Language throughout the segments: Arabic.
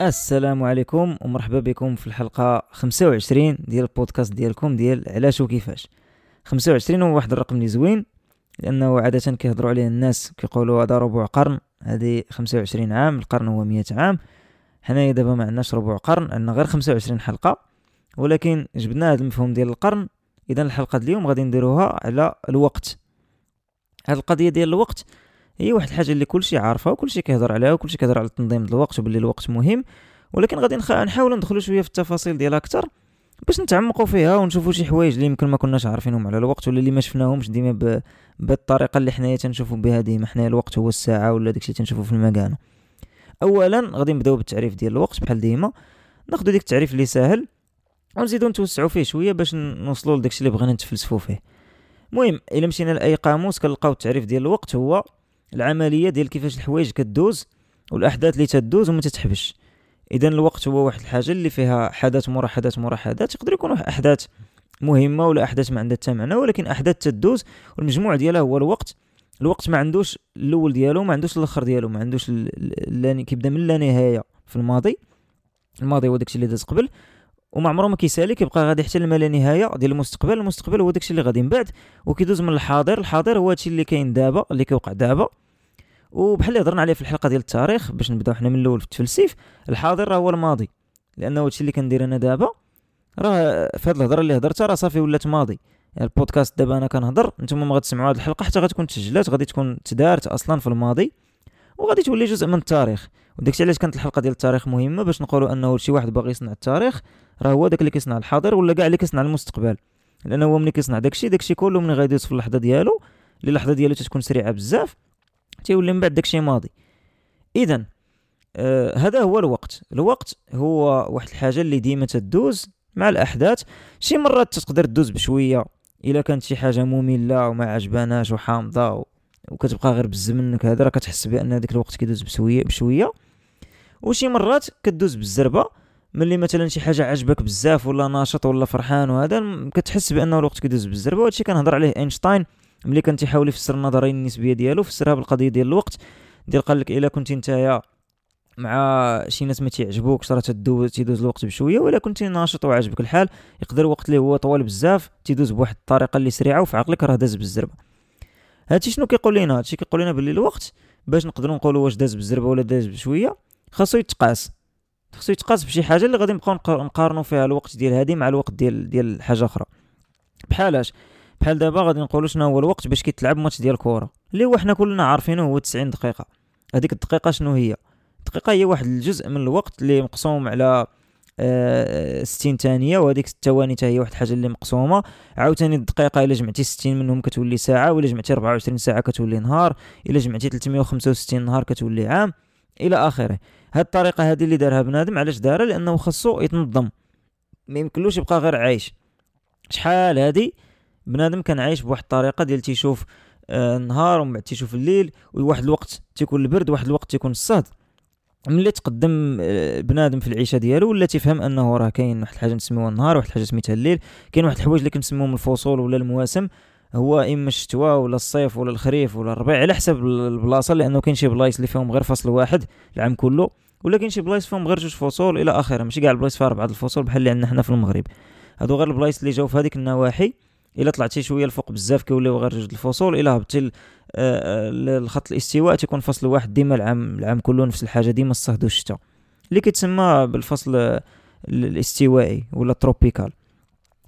السلام عليكم ومرحبا بكم في الحلقة 25 ديال البودكاست ديالكم ديال علاش وكيفاش. 25 هو واحد الرقم اللي زوين لأنه عادة كيهضروا عليه الناس كيقولوا هذا ربع قرن هذه 25 عام القرن هو 100 عام. حنايا دابا ما عندناش ربع قرن عندنا غير 25 حلقة ولكن جبنا هذا المفهوم ديال القرن. اذا الحلقة اليوم غادي نديروها على الوقت. هذه القضية ديال الوقت هي واحد الحاجة اللي كلشي عارفها وكلشي كيهضر عليها وكلشي كيهضر على تنظيم الوقت وباللي الوقت مهم ولكن غادي. نحاول ندخلوا شوية في التفاصيل ديالها أكثر باش نتعمقوا فيها ونشوفوا شي حوايج اللي يمكن ما كناش عارفينهم على الوقت ولا اللي ما شفناهمش ديما. بالطريقة اللي حنايا تنشوفوا بها ديما حنايا الوقت هو الساعة ولا داكشي تنشوفوا في المكانه اولا غادي نبداو بالتعريف ديال الوقت بحال ديما ناخذ ديك التعريف اللي ساهل ونزيدو نتوسعوا فيه شوية باش نوصلوا لداكشي اللي بغينا نتفلسفوا فيه المهم إلا مشينا لأي قاموس كنلقاو التعريف ديال الوقت هو العملية ديال كيفاش الحوايج كدوز والأحداث اللي تدوز وما تتحبش. اذا الوقت هو واحد الحاجة اللي فيها حدث مورا حدث مورا حدث يقدر يكون أحداث مهمة ولا أحداث ما عندها حتى معنى ولكن أحداث تدوز والمجموع ديالها هو الوقت. الوقت ما عندوش الأول ديالو ما عندوش الأخر ديالو ما عندوش كيبدا من لا نهاية في الماضي. الماضي هو داكشي اللي داز قبل وما عمره ما كيسالي كيبقى غادي حتى لما لا نهاية ديال المستقبل المستقبل هو داكشي اللي غادي من بعد وكيدوز من الحاضر. الحاضر هو هادشي اللي كاين دابا اللي كيوقع دابا. وبحال اللي هضرنا عليه في الحلقة ديال التاريخ باش نبداو حنا من الأول في التفلسيف الحاضر راه هو الماضي. لأنه هادشي اللي كندير أنا دابا راه في هاد الهضرة اللي هضرتها راه صافي ولات ماضي. يعني البودكاست دابا أنا كنهضر نتوما ما غتسمعوا هاد الحلقة حتى غتكون تسجلات غادي تكون تدارت أصلا في الماضي وغادي تولي جزء من التاريخ. وداكشي علاش كانت الحلقة ديال التاريخ مهمة باش نقولوا أنه شي واحد باغي يصنع التاريخ راه هو داك اللي كيصنع الحاضر ولا كاع اللي كيصنع المستقبل. لأنه هو ملي كيصنع داكشي داكشي كله ملي غيدوز في اللحظة ديالو اللي اللحظه ديالو تتكون سريعة بزاف. تيولي من بعد داكشي ماضي. اذا آه هذا هو الوقت. الوقت هو واحد الحاجة اللي ديما تدوز مع الأحداث. شي مرات تقدر تدوز بشوية. إلا كانت شي حاجة مملة وما عجباناش وحامضة وكتبقى غير بز منك هذا راه كتحس بأن هذاك الوقت كيدوز بشويه بشوية. وشي مرات كدوز بالزربة. ملي مثلا شي حاجة عجبك بزاف ولا ناشط ولا فرحان وهذا كتحس بأنه الوقت كيدوز بالزربة. وهادشي كنهضر عليه إينشتاين. ملي كان تيحاول يفسر النظريه النسبية ديالو فسرها بالقضية ديال الوقت. ديال قال لك إلا كنت نتايا مع شي ناس ما تيعجبوكش راه تدوز تيدوز الوقت بشوية ولا كنتي ناشط وعاجبك الحال يقدر الوقت اللي هو طوال بزاف تيدوز بواحد الطريقة اللي سريعة وفي عقلك راه داز بالزربة. هادشي شنو كيقول لنا هادشي كيقول لنا باللي الوقت باش نقدروا نقولوا واش داز بالزربة ولا داز بشوية خاصو يتقاس. خاصو يتقاس بشي حاجة اللي غادي نبقاو نقارنوا فيها الوقت ديال هادي مع الوقت ديال ديال حاجة أخرى. بحالاش بحال دابا غادي نقولوا شنو هو الوقت باش كيتلعب ماتش ديال الكره اللي هو حنا كلنا عارفينه هو 90 دقيقة. هذيك الدقيقة شنو هي؟ الدقيقة هي واحد الجزء من الوقت اللي مقسوم على آه 60 ثانية وهذيك الثواني حتى هي واحد الحاجة اللي مقسومة. عاوتاني الدقيقة إلا جمعتي 60 منهم كتولي ساعة ولا جمعتي 24 ساعة كتولي نهار إلا جمعتي 365 نهار كتولي عام إلى آخره. هاد الطريقة هذه اللي دارها بنادم علاش دارها؟ لأنه خصو يتنظم. ما يمكنلوش يبقى غير عايش. شحال هادي؟ بنادم كان عايش بواحد الطريقة ديال تيشوف آه النهار ومن بعد تيشوف الليل وواحد الوقت تيكون البرد واحد الوقت تيكون الصهد. ملي تقدم آه بنادم في العيشة ديالو ولا تيفهم أنه راه كاين واحد الحاجة نسميوها النهار واحد الحاجة سميتها الليل كاين واحد الحوايج اللي كنسميهم الفصول ولا المواسم هو إما الشتوى ولا الصيف ولا الخريف ولا الربيع على حسب البلاصة لأنه كاين شي بلايص اللي فيهم غير فصل واحد العام كله ولا كاين شي بلايص فيهم غير جوج فصول إلى آخره. ماشي كاع البلايص فيها أربعة الفصول بحال اللي عندنا حنا في المغرب. هادو غير البلايص اللي جاو في هذيك النواحي. إلا طلعتي شوية الفوق بزاف كيوليو غير جوج الفصول إلا هبطتي الخط الاستواء تيكون فصل واحد ديما العام العام كله نفس الحاجة ديما الصهد والشتاء اللي كيتسمى بالفصل الاستوائي ولا التروبيكال.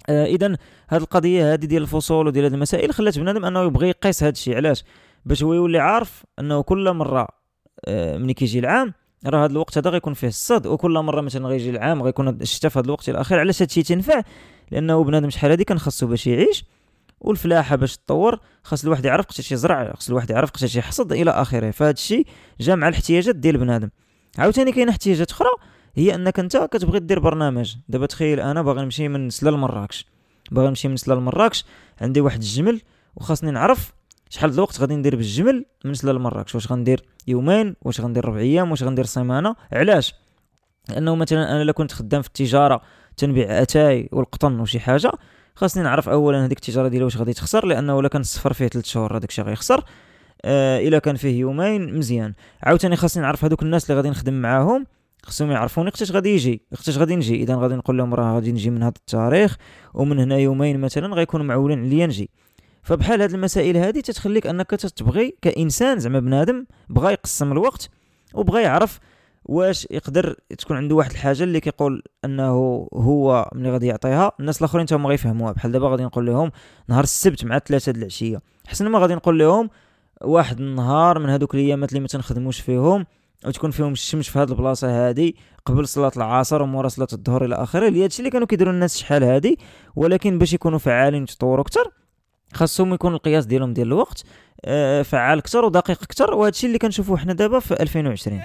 آه اذا هذه القضية هذه ديال الفصول وديال هذه المسائل خلات بنادم أنه يبغي يقيس هذا الشيء. علاش؟ باش هو يولي عارف أنه كل مرة آه ملي كيجي العام راه هذا الوقت هذا غيكون فيه الصد وكل مرة مثلا غيجي العام غيكون الشتاء في هذا الوقت الأخير علاش هذا الشيء تنفع؟ لأنه بنادم شحال هذه كان خاصو باش يعيش والفلاحة باش تطور خاص الواحد يعرف قتاش يزرع خاص الواحد يعرف قتاش يحصد إلى آخره. فهذا الشيء جا مع الاحتياجات ديال بنادم. عاوتاني كاين احتياجات أخرى هي أنك أنت كتبغي دير برنامج. دابا تخيل أنا باغي نمشي من سلا لمراكش باغي نمشي من سلا لمراكش عندي واحد الجمل وخاصني نعرف شحال د الوقت غادي ندير بالجمل من سلا لمراكش واش غندير يومين؟ واش غندير ربع أيام؟ واش غندير سيمانة؟ علاش؟ لأنه مثلا أنا الا كنت خدام في التجارة تنبيع أتاي والقطن وشي حاجة خاصني نعرف اولا هذيك التجارة ديالي واش غادي تخسر لأنه إلا كان الصفر فيه 3 شهور هذاك الشيء غيخسر. آه إلا كان فيه يومين مزيان. عاوتاني خاصني نعرف هذوك الناس اللي غادي نخدم معاهم خصهم يعرفوني وقتاش غادي يجي وقتاش غادي نجي. اذا غادي نقول لهم راه غادي نجي من هذا التاريخ ومن هنا يومين مثلا غيكونوا معولين عليا نجي. فبحال هاد المسائل هذه تتخليك انك تتبغي كإنسان زعما بنادم بغى يقسم الوقت وبغى يعرف واش يقدر تكون عنده واحد الحاجة اللي كيقول أنه هو ملي غادي يعطيها الناس الآخرين حتى هما غيفهموها. بحال دابا غادي نقول لهم نهار السبت مع ثلاثة د العشية. حسن ما غادي نقول لهم واحد النهار من هذوك الأيامات اللي ما تنخدموش فيهم وتكون فيهم الشمس في هذه البلاصة هذه قبل صلاة العصر ومورا صلاة الظهر إلى آخره اللي هادشي اللي كانوا كيديروا الناس شحال هذه ولكن باش يكونوا فعالين يتطوروا أكثر خاصهم يكون القياس ديالهم ديال الوقت آه، فعال أكثر ودقيق أكثر وهذا الشيء اللي كنشوفوه حنا دابا في 2020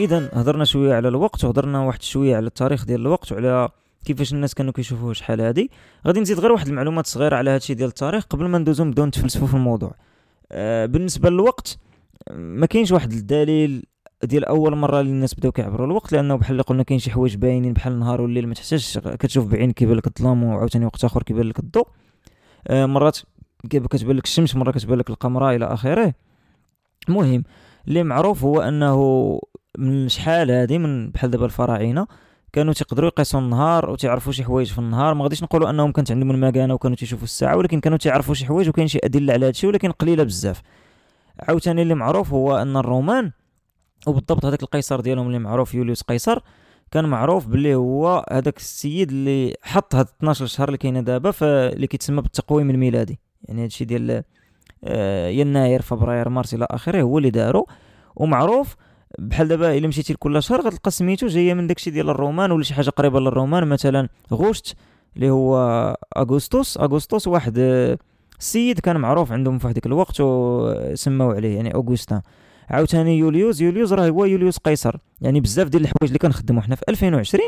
إذا هضرنا شوية على الوقت وهضرنا واحد شوية على التاريخ ديال الوقت وعلى كيفاش الناس كانوا كيشوفوه شحال هادي. غادي نزيد غير واحد المعلومات صغيرة على هادشي ديال التاريخ قبل ما ندوزو نبداو نتفلسفوا في الموضوع. بالنسبة للوقت ما كاينش واحد الدليل ديال أول مرة اللي الناس بداو كيعبروا الوقت لأنه بحال اللي قلنا كاين شي حوايج باينين بحال النهار والليل ما تحتاجش كتشوف بعينك كيبان لك الظلام وعاوتاني وقت آخر كيبان لك الضوء. آه مرات كتبان لك الشمس مره كتبان لك القمر إلى آخره. المهم اللي معروف هو أنه من شحال هادي من بحال دابا الفراعنة كانوا تيقدروا يقيسوا النهار وتيعرفوا شي حوايج في النهار. ما غاديش نقولوا أنهم كانت عندهم المكانة وكانوا تيشوفوا الساعة ولكن كانوا تيعرفوا شي حوايج وكاين شي أدلة على هادشي ولكن قليلة بزاف. عاوتاني اللي معروف هو أن الرومان وبالضبط هذاك القيصر ديالهم اللي معروف يوليوس قيصر كان معروف باللي هو هذاك السيد اللي حط هاد 12 شهر اللي كاينة دابا اللي كيتسمى بالتقويم الميلادي. يعني هادشي ديال آه، يناير فبراير مارس إلى آخره هو اللي دارو. ومعروف بحال دابا الا مشيتي لكل شهر غتلقى سميتو جاية من داكشي ديال الرومان ولا شي حاجة قريبة للرومان مثلا غوشت اللي هو اغوستوس اغوستوس واحد السيد كان معروف عندهم في هذيك الوقت وسماو عليه يعني اوغوستان عاوتاني يوليوس يوليوس راه هو يوليوس قيصر. يعني بزاف ديال الحوايج اللي كنخدموا حنا في 2020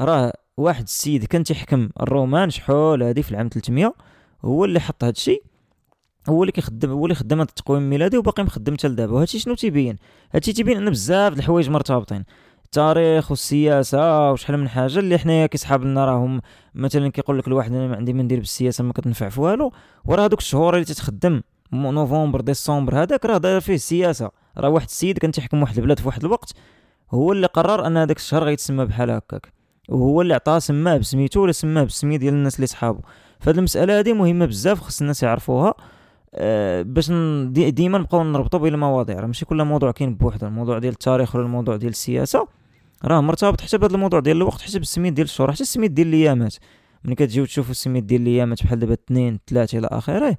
راه واحد السيد كان تيحكم الرومان شحال هادي في العام 300 هو اللي حط هذا الشيء هو اللي كيخدم هو اللي خدم هذا التقويم الميلادي وباقي مخدم حتى لدابا وهادشي شنو تيبين؟ هادشي تيبين ان بزاف د الحوايج مرتبطين. التاريخ والسياسة وشحال من حاجة اللي حنايا كيسحاب لنا راهم مثلا كيقول لك الواحد أنا ما عندي ما ندير بالسياسة ما كتنفع في والو. وراه هذوك الشهور اللي تتخدم نوفمبر ديسمبر هذاك راه داير فيه السياسة راه واحد السيد كان تيحكم واحد البلاد في واحد الوقت. هو اللي قرر أن هذاك الشهر غيتسمى بحال هكاك. وهو اللي عطاه سماه بسميتو ولا سماه بالسميه ديال الناس اللي صحابو. فهاد المسألة هذه مهمة بزاف خص الناس يعرفوها أه باش ديما نبقاو نربطو بين المواضيع. راه ماشي كل موضوع كاين بوحده الموضوع ديال التاريخ ولا الموضوع ديال السياسة راه مرتبط حتى بهذا الموضوع ديال الوقت حتى بالسميت ديال الشهور حتى السميت ديال الأيامات. ملي كتجيو تشوفوا السميت ديال الأيامات بحال دابا اثنين ثلاثة إلى آخره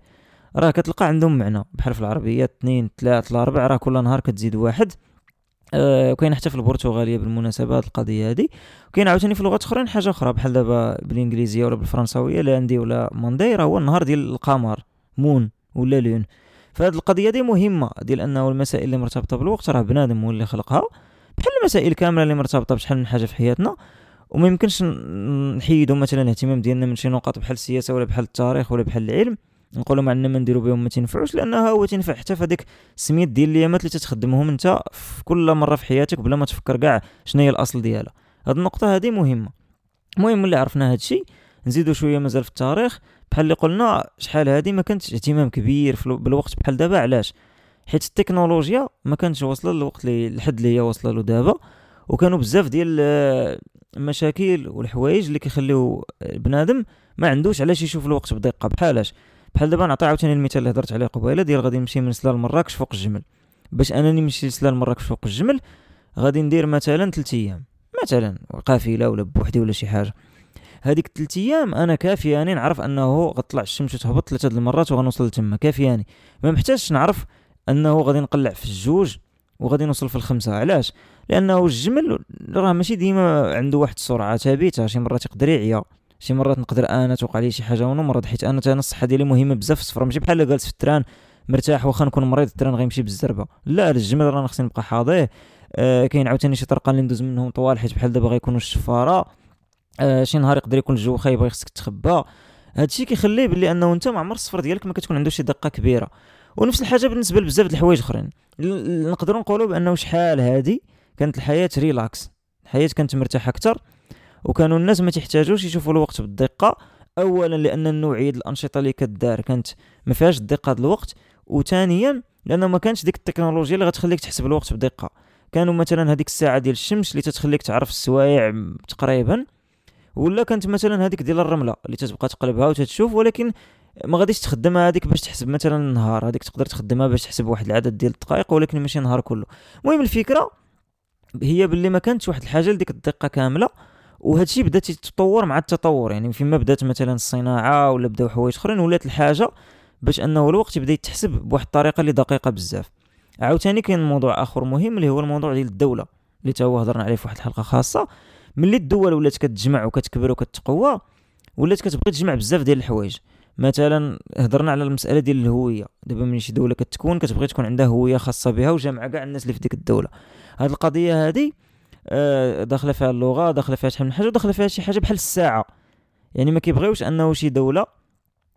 راه كتلقى عندهم معنى. بحال في العربية اثنين ثلاثة الأربع راه كل نهار كتزيد واحد. أه وكاين حتى في البرتغالية بالمناسبة هذه القضية هذه وكاين عاوتاني في لغات أخرين حاجة أخرى بحال دابا بالإنجليزية ولا بالفرنساوية لاندي ولا موندي راه هو النهار ديال القمر مون. ولا لون فهاد القضية دي مهمة ديال أنه المسائل اللي مرتبطة بالوقت راه بنادم هو اللي خلقها. بحال المسائل كاملة اللي مرتبطة بشحال من حاجة في حياتنا وما يمكنش نحيدوا مثلا الاهتمام ديالنا من شي نقاط بحال السياسة ولا بحال التاريخ ولا بحال العلم. نقولوا ما عندنا ما نديروا بهم ما تنفعوش لأنها هو تنفع حتى في هذيك السميات ديال الأيامات اللي تتخدمهم أنت في كل مرة في حياتك بلا ما تفكر كاع شنو هي الأصل ديالها. هاد النقطة هذه مهمة. المهم اللي عرفنا هذا الشيء نزيدوا شوية مازال في التاريخ. بحال اللي قلنا شحال هذه ما كانتش اهتمام كبير بالوقت بحال دابا علاش؟ حيت التكنولوجيا ما كانتش واصلة للوقت اللي الحد اللي هي واصلة له دابا وكانوا بزاف ديال المشاكل والحوايج اللي كيخليو بنادم ما عندوش علاش يشوف الوقت بدقة. بحالاش بحال دابا نعطي عاوتاني المثال اللي هضرت عليه قبيلة ديال غادي نمشي من سلال مراكش فوق الجمل. باش أنني نمشي لسلال مراكش فوق الجمل غادي ندير مثلا 3 أيام. مثلا قافلة ولا بوحدي ولا شي حاجة. هذيك 3 أيام أنا كافياني نعرف أنه غطلع الشمس وتهبط ثلاثة المرات وغنوصل لتما كافياني. ما محتاجش نعرف أنه غادي نقلع في الجوج وغادي نوصل في الخمسة علاش؟ لأنه الجمل راه ماشي ديما عنده واحد السرعة ثابتة شي مرات يقدر يعيا شي مرات نقدر أنا توقع لي شي حاجة ونمرض حيت أنا أنا الصحة ديالي مهمة بزاف في السفر ماشي بحال جالس في ال train مرتاح واخا نكون مريض ال train غيمشي بالزربة. لا الجمل راه خصني نبقى حاضيه آه كاين عاوتاني شي طرقان اللي ندوز منهم طوال حيت بحال دابا غيكونوا الشفارة. آه شي نهار يقدر يكون الجو خايب خصك تخبى. هادشي كيخليه بلي أنه أنت مع عمر السفر ديالك ما كتكون عنده شي دقة كبيرة. ونفس الحاجة بالنسبة لبزاف د الحوايج أخرين. نقدروا نقولوا بأنه شحال هادي كانت الحياة relax الحياة كانت مرتاحة أكثر وكانوا الناس ما تحتاجوش يشوفوا الوقت بالدقة. اولا لأن نوعيه الأنشطة اللي كدار كانت ما فيهاش دقه الوقت. وثانيا لأنه ما كانش ديك التكنولوجيا اللي غتخليك تحسب الوقت بدقة. كانوا مثلا هذيك الساعة ديال الشمس اللي تتخليك تعرف السوايع تقريبا. ولا كانت مثلا هذيك ديال الرملة اللي تتبقى تقلبها وتتشوف ولكن ما غاديش تخدمها هذيك باش تحسب مثلا النهار هذيك تقدر تخدمها باش تحسب واحد العدد ديال الدقائق ولكن ماشي النهار كله. المهم الفكرة هي باللي ما كانتش واحد الحاجة لديك الدقة كاملة وهذا الشيء بدا تتطور مع التطور. يعني فيما بدات مثلا الصناعة ولا بداو حوايج أخرين ولات الحاجة باش أنه الوقت يبدأ يتحسب بواحد الطريقة اللي دقيقة بزاف. عاوتاني كاين موضوع آخر مهم اللي هو الموضوع ديال الدولة اللي تا هو هضرنا عليه في واحد الحلقة خاصة. ملي الدول ولات كتجمع وكتكبر وكتقوى ولات كتبغي تجمع بزاف ديال الحوايج. مثلا هضرنا على المسألة ديال الهوية. دابا ملي شي دولة كتكون كتبغي تكون عندها هوية خاصة بها وجامعة كاع الناس اللي في ديك الدولة. هاد القضية هادي آه داخلة فيها اللغة داخلة فيها شحال من حاجة وداخلة فيها شي حاجة بحال الساعة. يعني ما كيبغيوش أنه شي دولة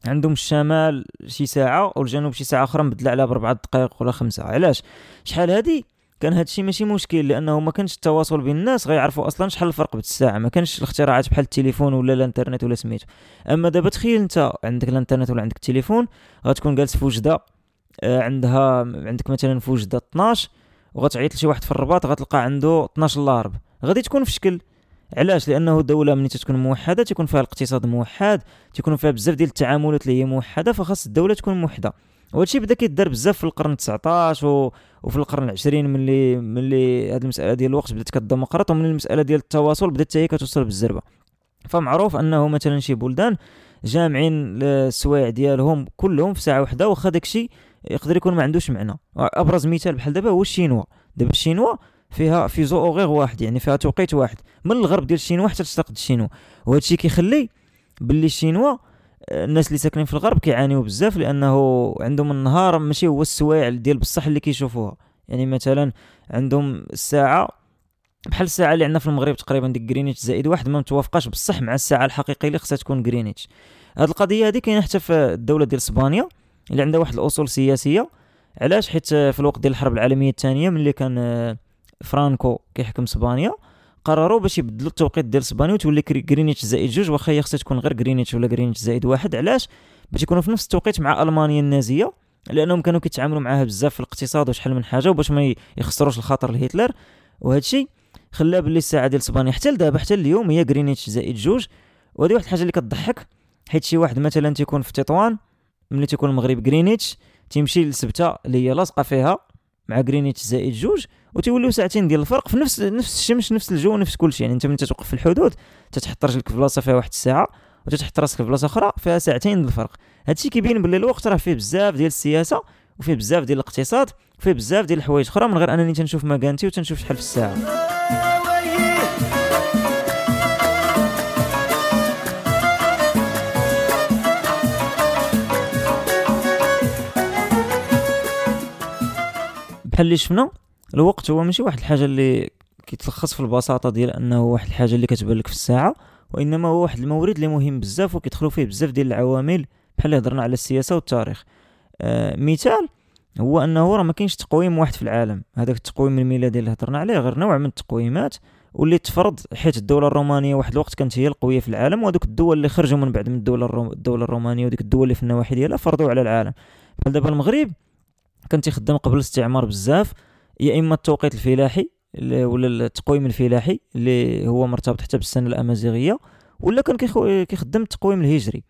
عندهم الشمال شي ساعة والجنوب شي ساعة أخرى مبدلة عليها بربع دقائق ولا خمسة. علاش؟ شحال هادي كان هادشي ماشي مشكل لأنه ما كانش التواصل بين الناس غيعرفوا أصلا شحال الفرق بين الساعة. ما كانش الاختراعات بحال التليفون ولا الإنترنت ولا سميتو. أما دابا تخيل أنت عندك الإنترنت ولا عندك التليفون غتكون جالس في وجدة آه، عندها عندك مثلا في وجدة 12 وغتعيط لشي واحد في الرباط غتلقى عنده 12 لارب غادي تكون في شكل. علاش؟ لأنه الدولة ملي تكون موحدة تكون فيها الاقتصاد موحد تكون فيها بزاف ديال التعاملات اللي هي موحدة فخاص الدولة تكون موحدة. وهادشي بدأ كيدار بزاف في القرن 19 و... وفي القرن العشرين ملي ملي هاد المسألة ديال الوقت بدات كديمقراط ومن المسألة ديال التواصل بدات هي كتوصل بالزربة. فمعروف أنه مثلا شي بلدان جامعين السوايع ديالهم كلهم في ساعة واحدة واخا داكشي يقدر يكون ما عندوش معنى. أبرز مثال بحال دابا هو الشينوا. دابا الشينوا فيها fuseau horaire واحد يعني فيها توقيت واحد. من الغرب ديال الشينوا حتى للشرق الشينوا. وهذا الشيء كيخلي باللي الشينوا الناس اللي ساكنين في الغرب كيعانيو بزاف لأنه عندهم النهار ماشي هو السوايع ديال بصح اللي كيشوفوها. يعني مثلا عندهم الساعة بحال الساعة اللي عندنا في المغرب تقريبا ديك جرينيتش زائد واحد ما متوافقاش بصح مع الساعة الحقيقية اللي خصها تكون جرينيتش هاد القضية هذه كاينة حتى في الدولة ديال إسبانيا اللي عندها واحد الأصول سياسية. علاش؟ حيت في الوقت ديال الحرب العالمية الثانية ملي كان فرانكو كيحكم إسبانيا. قرروا باش يبدلوا التوقيت ديال اسبانيا وتولي جرينيتش زائد جوج واخا هي خصها تكون غير جرينيتش ولا جرينيتش زائد واحد. علاش؟ باش يكونوا في نفس التوقيت مع ألمانيا النازية لأنهم كانوا كيتعاملوا معاها بزاف في الاقتصاد وشحال من حاجة وباش ما يخسروش الخاطر لهتلر. وهذا الشيء خلى باللي الساعة ديال اسبانيا حتى لدابا حتى اليوم هي جرينيتش زائد جوج. وهذه واحد الحاجة اللي كتضحك. حيت شي واحد مثلا تيكون في تطوان ملي تيكون المغرب جرينيتش تيمشي لسبتة اللي هي لاصقة فيها مع جرينيتش زائد جوج. وتيوليو ساعتين ديال الفرق في نفس نفس الشمس نفس الجو نفس كل شيء يعني انت ملي تتوقف في الحدود تتحط رجلك في بلاصة فيها واحد الساعة وتتحط راسك في بلاصة أخرى فيها ساعتين ديال الفرق. هادشي كيبين باللي الوقت راه فيه بزاف ديال السياسة وفيه بزاف ديال الاقتصاد وفيه بزاف ديال الحوايج أخرى من غير أنني تنشوف مكانتي وتنشوف شحال في الساعة. بحال اللي شفنا الوقت هو ماشي واحد الحاجة اللي كيتلخص في البساطة ديال أنه واحد الحاجة اللي كتبان لك في الساعة وإنما هو واحد المورد اللي مهم بزاف وكيدخلوا فيه بزاف ديال العوامل بحال اللي هضرنا على السياسة والتاريخ. آه مثال هو أنه راه ما كاينش تقويم واحد في العالم. هذاك التقويم الميلادي اللي هضرنا عليه غير نوع من التقويمات واللي تفرض حيت الدولة الرومانية واحد الوقت كانت هي القوية في العالم وهذوك الدول اللي خرجوا من بعد من الدولة الروم... الدولة الرومانية وديك الدول اللي في النواحي ديالها فرضوا على العالم. بحال دابا المغرب كان تيخدم قبل الاستعمار بزاف يا إما التوقيت الفلاحي ولا التقويم الفلاحي اللي هو مرتبط حتى بالسنة الأمازيغية ولا كان كيخدم التقويم الهجري.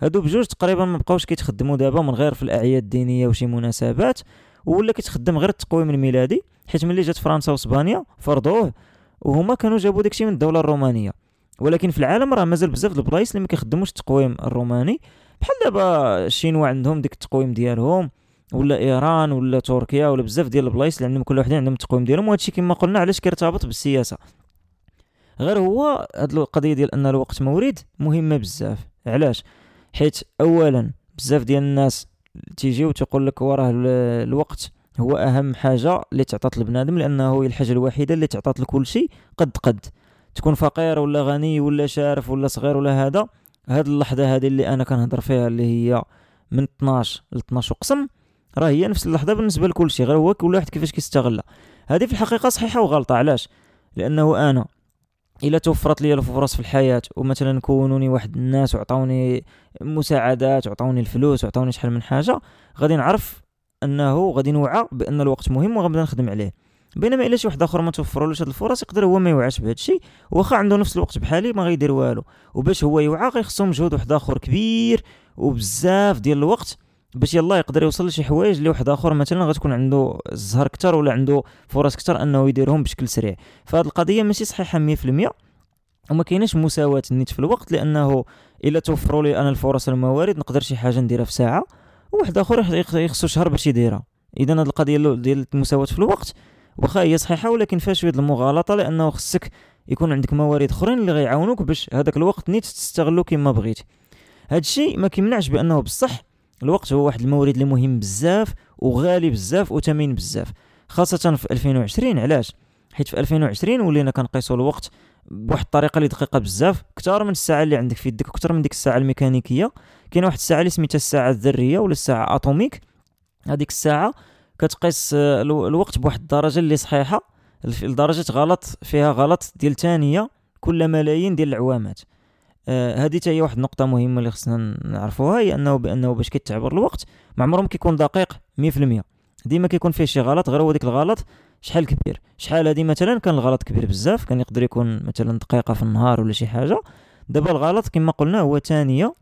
هادو بجوج تقريبا ما بقاوش كيتخدموا دابا من غير في الأعياد الدينية وشي مناسبات ولا كيتخدم غير التقويم الميلادي حيت ملي جات فرنسا وإسبانيا فرضوه وهما كانوا جابوا داكشي من الدولة الرومانية. ولكن في العالم راه مازال بزاف البلايص اللي ما كيخدموش التقويم الروماني. بحال دابا الشينوا عندهم ديك التقويم ديالهم ولا إيران ولا تركيا ولا بزاف ديال البلايص اللي عندهم كل وحدين عندهم التقويم ديالهم وهادشي كما قلنا علاش كيرتبط بالسياسة. غير هو هاد القضية ديال أن الوقت مورد مهمة بزاف. علاش؟ حيت اولا بزاف ديال الناس تيجيو تيقول لك وراه الوقت هو أهم حاجة اللي تعطات لبنادم لأنه هي الحاجة الوحيدة اللي تعطات لكل شيء قد قد. تكون فقير ولا غني ولا شارف ولا صغير ولا هذا هاد اللحظة هذه اللي أنا كنهضر فيها اللي هي من 12 ل 12 قسم راه هي نفس اللحظة بالنسبة لكل شيء غير هو كل واحد كيفاش كيستغلها هذه في الحقيقة صحيحة وغلطة علاش؟ لأنه أنا إلا توفرت لي الفرص في الحياة ومثلا كونوني واحد الناس وعطاوني مساعدات وعطاوني الفلوس وعطاوني شحال من حاجة غادي نعرف أنه غادي نوعى بأن الوقت مهم وغنبدا نخدم عليه. بينما إلا شي واحد آخر ما توفرولوش هاد الفرص يقدر هو ما يوعاش بهذا الشيء واخا عنده نفس الوقت بحالي ما غيدير والو. وباش هو يوعى غيخصو مجهود واحد آخر كبير وبزاف ديال الوقت باش يلا يقدر يوصل لشي حوايج اللي واحد آخر. مثلا غتكون عنده الزهر كتر ولا عنده فرص كتر أنه يديرهم بشكل سريع. فهاد القضية ماشي صحيحة 100% وما كايناش مساواة النيت في الوقت لأنه إلا توفروا لي أنا الفرص والموارد نقدر شي حاجة نديرها في ساعة وواحد آخر يخصو شهر باش يديرها. اذا هاد القضية ديال المساواة في الوقت واخا هي صحيحة ولكن فيها شوية المغالطة لأنه خصك يكون عندك موارد أخرين اللي غيعاونوك باش هذاك الوقت نيت تستغلو كما بغيتي هذا الشيء ما كيمنعش بأنه بصح الوقت هو واحد المورد اللي مهم بزاف وغالي بزاف وثمين بزاف. خاصة في 2020 علاش؟ حيت في 2020 ولينا كنقيسوا الوقت بواحد الطريقة اللي دقيقة بزاف أكثر من الساعة اللي عندك في يدك أكثر من ديك الساعة الميكانيكية. كاين واحد الساعة اللي سميتها الساعة الذرية ولا الساعة أتوميك. هذيك الساعة كتقيس آه، الوقت بواحد الدرجة اللي صحيحة لدرجه غلط فيها غلط ديال ثانية كل ملايين ديال العوامات. آه هذه هي واحد النقطة مهمة اللي خصنا نعرفوها هي أنه بأنه باش كيتعبر الوقت ما عمره كيكون دقيق 100% ديما كيكون فيه شي غلط غير هو ديك الغلط شحال كبير. شحال هذه مثلا كان الغلط كبير بزاف كان يقدر يكون مثلا دقيقة في النهار ولا شي حاجة. دابا الغلط كما قلنا هو ثانية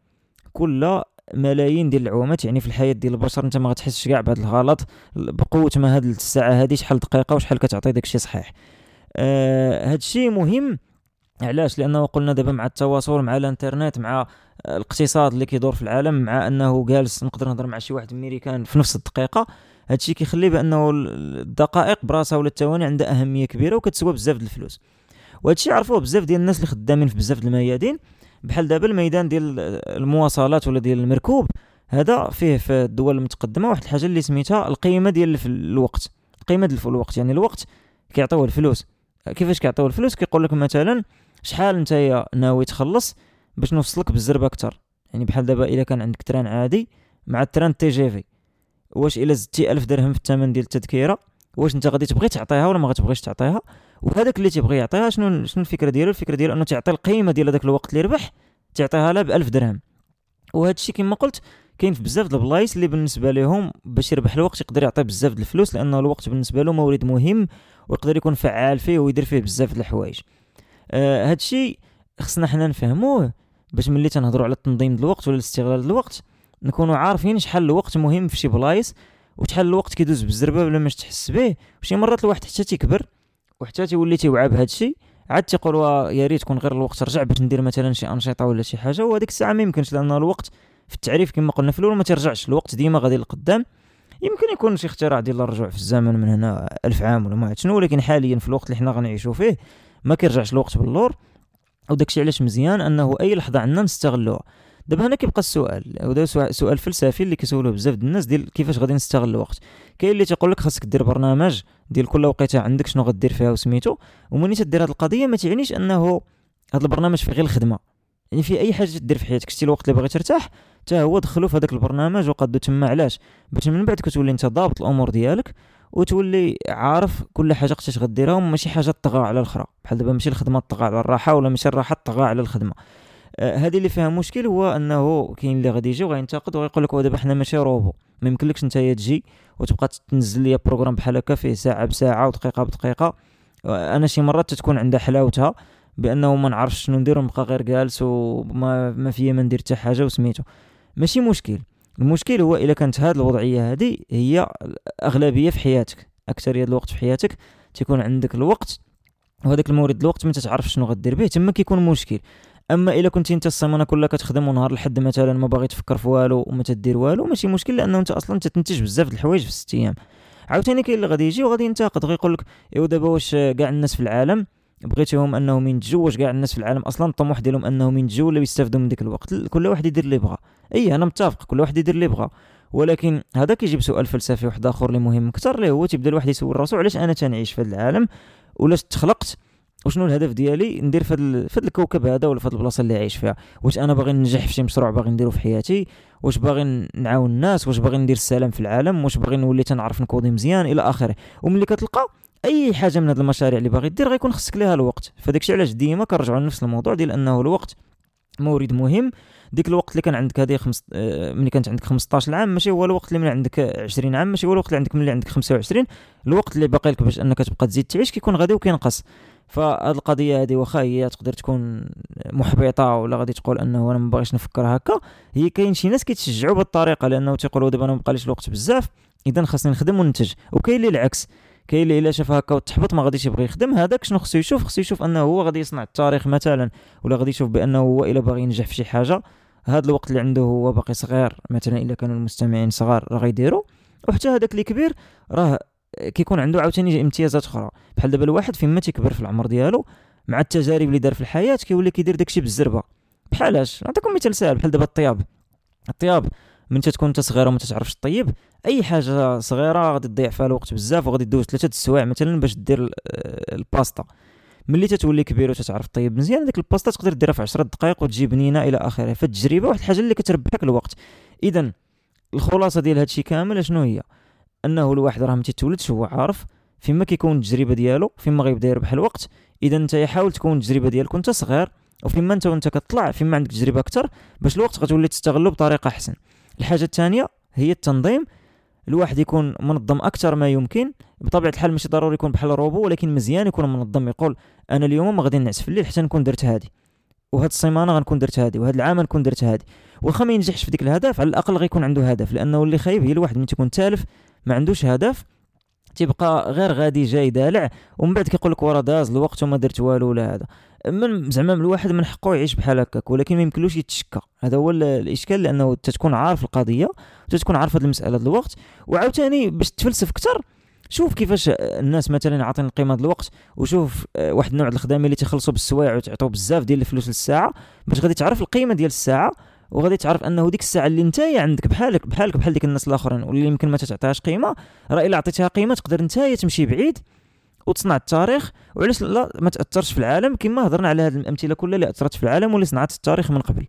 كل ملايين ديال العوامات يعني في الحياة ديال البشر أنت ما غتحسش كاع بهذا الغلط بقوة ما هاد الساعة هذه شحال دقيقة وشحال كتعطي داكشي صحيح. آه هاد الشيء مهم علاش؟ لأنه قلنا دابا مع التواصل مع الإنترنت مع الاقتصاد اللي كيدور في العالم مع أنه جالس نقدر نهضر مع شي واحد أمريكان في نفس الدقيقة هادشي كيخلي بأنه الدقائق براسها ولا الثواني عندها أهمية كبيرة وكتسوى بزاف د الفلوس. وهادشي عرفوه بزاف ديال الناس اللي خدامين في بزاف د الميادين. بحال دابا الميدان ديال المواصلات ولا ديال المركوب هذا فيه في الدول المتقدمة واحد الحاجة اللي سميتها القيمة ديال الوقت. القيمة ديال الوقت يعني الوقت كيعطيوه الفلوس. كيفاش كيعطيوه الفلوس؟ كيقول لك مثلا شحال نتايا ناوي تخلص باش نوصلك بالزربة أكثر يعني بحال دابا إلا كان عندك تران عادي مع التران TGV واش إلا زدتي 1000 درهم في الثمن ديال التذكرة واش أنت غادي تبغي تعطيها ولا ما غتبغيش تعطيها؟ وهذاك اللي تيبغي يعطيها شنو شنو الفكرة ديالو؟ الفكرة ديالو أنه تعطي القيمة ديال هذاك الوقت اللي ربح تعطيها لها ب 1000 درهم. وهذا الشيء كما قلت كاين في بزاف البلايص اللي بالنسبة لهم باش يربح الوقت يقدر يعطي بزاف الفلوس لأنه الوقت بالنسبة له مورد مهم ويقدر يكون فعال فيه ويدير فيه بزاف الحوايج. آه هذا الشيء خصنا حنا نفهموه. باش ملي تنهضروا على التنظيم الوقت ولا الاستغلال الوقت نكونوا عارفين شحال الوقت مهم في شي بلايص وشحال الوقت كيدوز بالزربة بلا ما تحس به. وشي مرات الواحد حتى تيكبر وحتى تيولي تيوعى بهذا الشيء عاد تيقول يا ريت كون غير الوقت رجع باش ندير مثلا شي أنشطة ولا شي حاجة. وهذيك الساعة ما يمكنش لأن الوقت في التعريف كما قلنا في الأول ما ترجعش. الوقت ديما غادي لقدام يمكن يكون شي اختراع ديال الرجوع في الزمن من هنا ألف عام ولا ما شنو ولكن حاليا في الوقت اللي حنا غنعيشوا فيه ما كيرجعش الوقت باللور. وداكشي علاش مزيان؟ انه اي لحظة عندنا نستغلوها دابا هنا كيبقى السؤال. وهذا سؤال فلسفي اللي كيسولوه بزاف د الناس ديال كيفاش غادي نستغل الوقت. كاين اللي تيقول لك خاصك دير برنامج ديال كل وقيتة عندك شنو غدير فيها وسميتو. ومني تدير هذه القضية ما تعنيش انه هذا البرنامج فيه غير الخدمة. يعني في أي حاجة تدير في حياتك. شتي الوقت اللي باغي ترتاح حتى هو دخلو في هذاك البرنامج وقادو تما علاش. باش من بعد كتولي انت ضابط الأمور ديالك. وتولي عارف كل حاجة قتاش غديرها وماشي حاجة طغى على الأخرى. بحال دابا ماشي الخدمة طغى على الراحة ولا ماشي الراحة طغى على الخدمة. آه، هذه اللي فيها مشكل هو أنه كاين اللي غادي يجي وغينتقد وغيقول لك دابا حنا ماشي روبو. ما يمكنلكش انت تجي وتبقى تنزل لي بروغرام بحال هكا فيه ساعة بساعة ودقيقة بدقيقة. أنا شي مرات تكون عندها حلاوتها بأنه ما نعرفش شنو ندير ونبقى غير جالس وما ما فيا ما ندير حتى حاجة وسميتو. ماشي مشكل. المشكل هو إلا كانت هذه الوضعية هذه هي الاغلبيه في حياتك. اكثريه الوقت في حياتك تيكون عندك الوقت وهذاك المورد الوقت ما تعرف شنو غدير به تما كيكون مشكل. أما إلا كنت أنت السيمانه كلها كتخدم ونهار الحد مثلا ما باغي تفكر في والو وما تدير والو ماشي مشكل لأنه أنت أصلا تنتج بزاف د الحوايج في ست أيام. عاوتاني كاين اللي غادي يجي وغادي ينتقد غيقول لك إيوا دابا واش كاع الناس في العالم بغيتيهم انهم ينتجوا كاع الناس في العالم أصلا الطموح ديالهم انهم ينتجوا ولا يستافدوا من ديك الوقت. كل واحد يدير اللي بغا إي أنا متفق كل واحد يدير اللي بغا ولكن هذا كيجيب سؤال فلسفي واحد آخر اللي مهم. أكثر اللي هو تيبدا الواحد يسول راسو علاش أنا تنعيش في هذا العالم؟ ولاش تخلقت؟ وشنو الهدف ديالي؟ ندير في هذا الكوكب هذا ولا في هذه البلاصة اللي عايش فيها. واش أنا باغي ننجح في شي مشروع باغي نديرو في حياتي؟ واش باغي نعاون الناس؟ واش باغي ندير السلام في العالم؟ واش باغي نولي تنعرف نكودي مزيان؟ إلى آخره. وملي كتلقى أي حاجة من هذه المشاريع اللي باغي دير غيكون خصك ليها الوقت. فداكشي علاش ديما كنرجعوا لنفس الموضوع ديال أنه الوقت مورد مهم. ديك الوقت اللي كان عندك هذه خمس... آه، ملي كانت عندك 15 عام ماشي هو الوقت اللي من عندك 20 عام ماشي هو الوقت اللي عندك ملي عندك 25 الوقت اللي باقي لك باش أنك تبقى تزيد تعيش كيكون غادي وكينقص. فهاد القضية هذه واخا هي تقدر تكون محبطة ولا غادي تقول أنه أنا ما باغيش نفكر هكا. هي كاين شي ناس كيتشجعوا بالطريقة لأنه تيقولوا دابا أنا ما بقاليش الوقت بزاف اذا خاصني نخدم وننتج. وكاين اللي العكس. كاين اللي الا شاف هكا وتحبط ما غاديش يبغي يخدم هذاك شنو خصو يشوف؟ خصو يشوف أنه هو غادي يصنع التاريخ مثلا ولا غادي يشوف بأنه هو إلا باغي ينجح في شي حاجة. هذا الوقت اللي عنده هو باقي صغير مثلا إلا كانوا المستمعين صغار راه غيديروا. وحتى هذاك اللي كبير راه كيكون عنده عاوتاني امتيازات أخرى. بحال دابا الواحد فيما تيكبر في العمر ديالو مع التجارب اللي دار في الحياة كيولي كيدير داكشي بالزربة. بحال باش نعطيكم مثال سهل بحال دابا الطياب. الطياب من تكون انت صغير وما تعرفش طيب أي حاجة صغيرة غادي تضيع فيها الوقت بزاف وغادي دوز ثلاثة السوايع مثلا باش دير الباستا. ملي تتولي كبير وتتعرف طيب مزيان ديك الباستا تقدر ديرها في 10 دقائق وتجي بنينه إلى آخره. فالتجربة واحد الحاجة اللي كتربحك الوقت. اذا الخلاصة ديال هادشي كامل شنو هي؟ أنه الواحد راه ما تيتولدش هو عارف فيما كيكون التجربة ديالو فيما غيبدا يربح الوقت. إذا أنت حاول تكون التجربة ديالك وأنت صغير وفيما أنت وأنت كتطلع فيما عندك تجربة أكثر باش الوقت غتولي تستغله بطريقة أحسن. الحاجة الثانية هي التنظيم. الواحد يكون منظم أكثر ما يمكن بطبيعة الحال ماشي ضروري يكون بحال روبو ولكن مزيان يكون منظم يقول أنا اليوم ما غادي نعس في الليل حتى نكون درت هادي وهاد السيمانه غنكون درت هادي وهاد العام نكون درت هادي واخا ما ينجحش في ديك الهدف على الأقل غيكون عنده هدف لأنه اللي خايب هي الواحد ملي تيكون تالف ما عندوش هدف تيبقى غير غادي جاي دالع ومن بعد كيقول لك ورا داز الوقت وما درت والو ولا هذا. من زعما الواحد من حقه يعيش بحال هكاك ولكن ما يمكنلوش يتشكى. هذا هو الإشكال لأنه تتكون عارف القضية وتتكون عارف هذه المسألة الوقت وعاوتاني باش تفلسف أكثر شوف كيفاش الناس مثلا عاطين قيمه الوقت وشوف آه، واحد النوع الخدامه اللي تيخلصوا بالسوايع وتعطوا بزاف ديال الفلوس للساعة باش غادي تعرف القيمة ديال الساعة وغادي تعرف أنه ديك الساعة اللي انت عندك بحالك بحالك بحال ديك الناس الآخرين واللي يمكن ما تعطيهاش قيمة راه إلا عطيتها قيمة تقدر انت تمشي بعيد. وتصنع التاريخ وعلاش لا؟ ما تأثرش في العالم. كما هضرنا على هذه الأمثلة كلها اللي أثرت في العالم واللي صنعت التاريخ من قبل.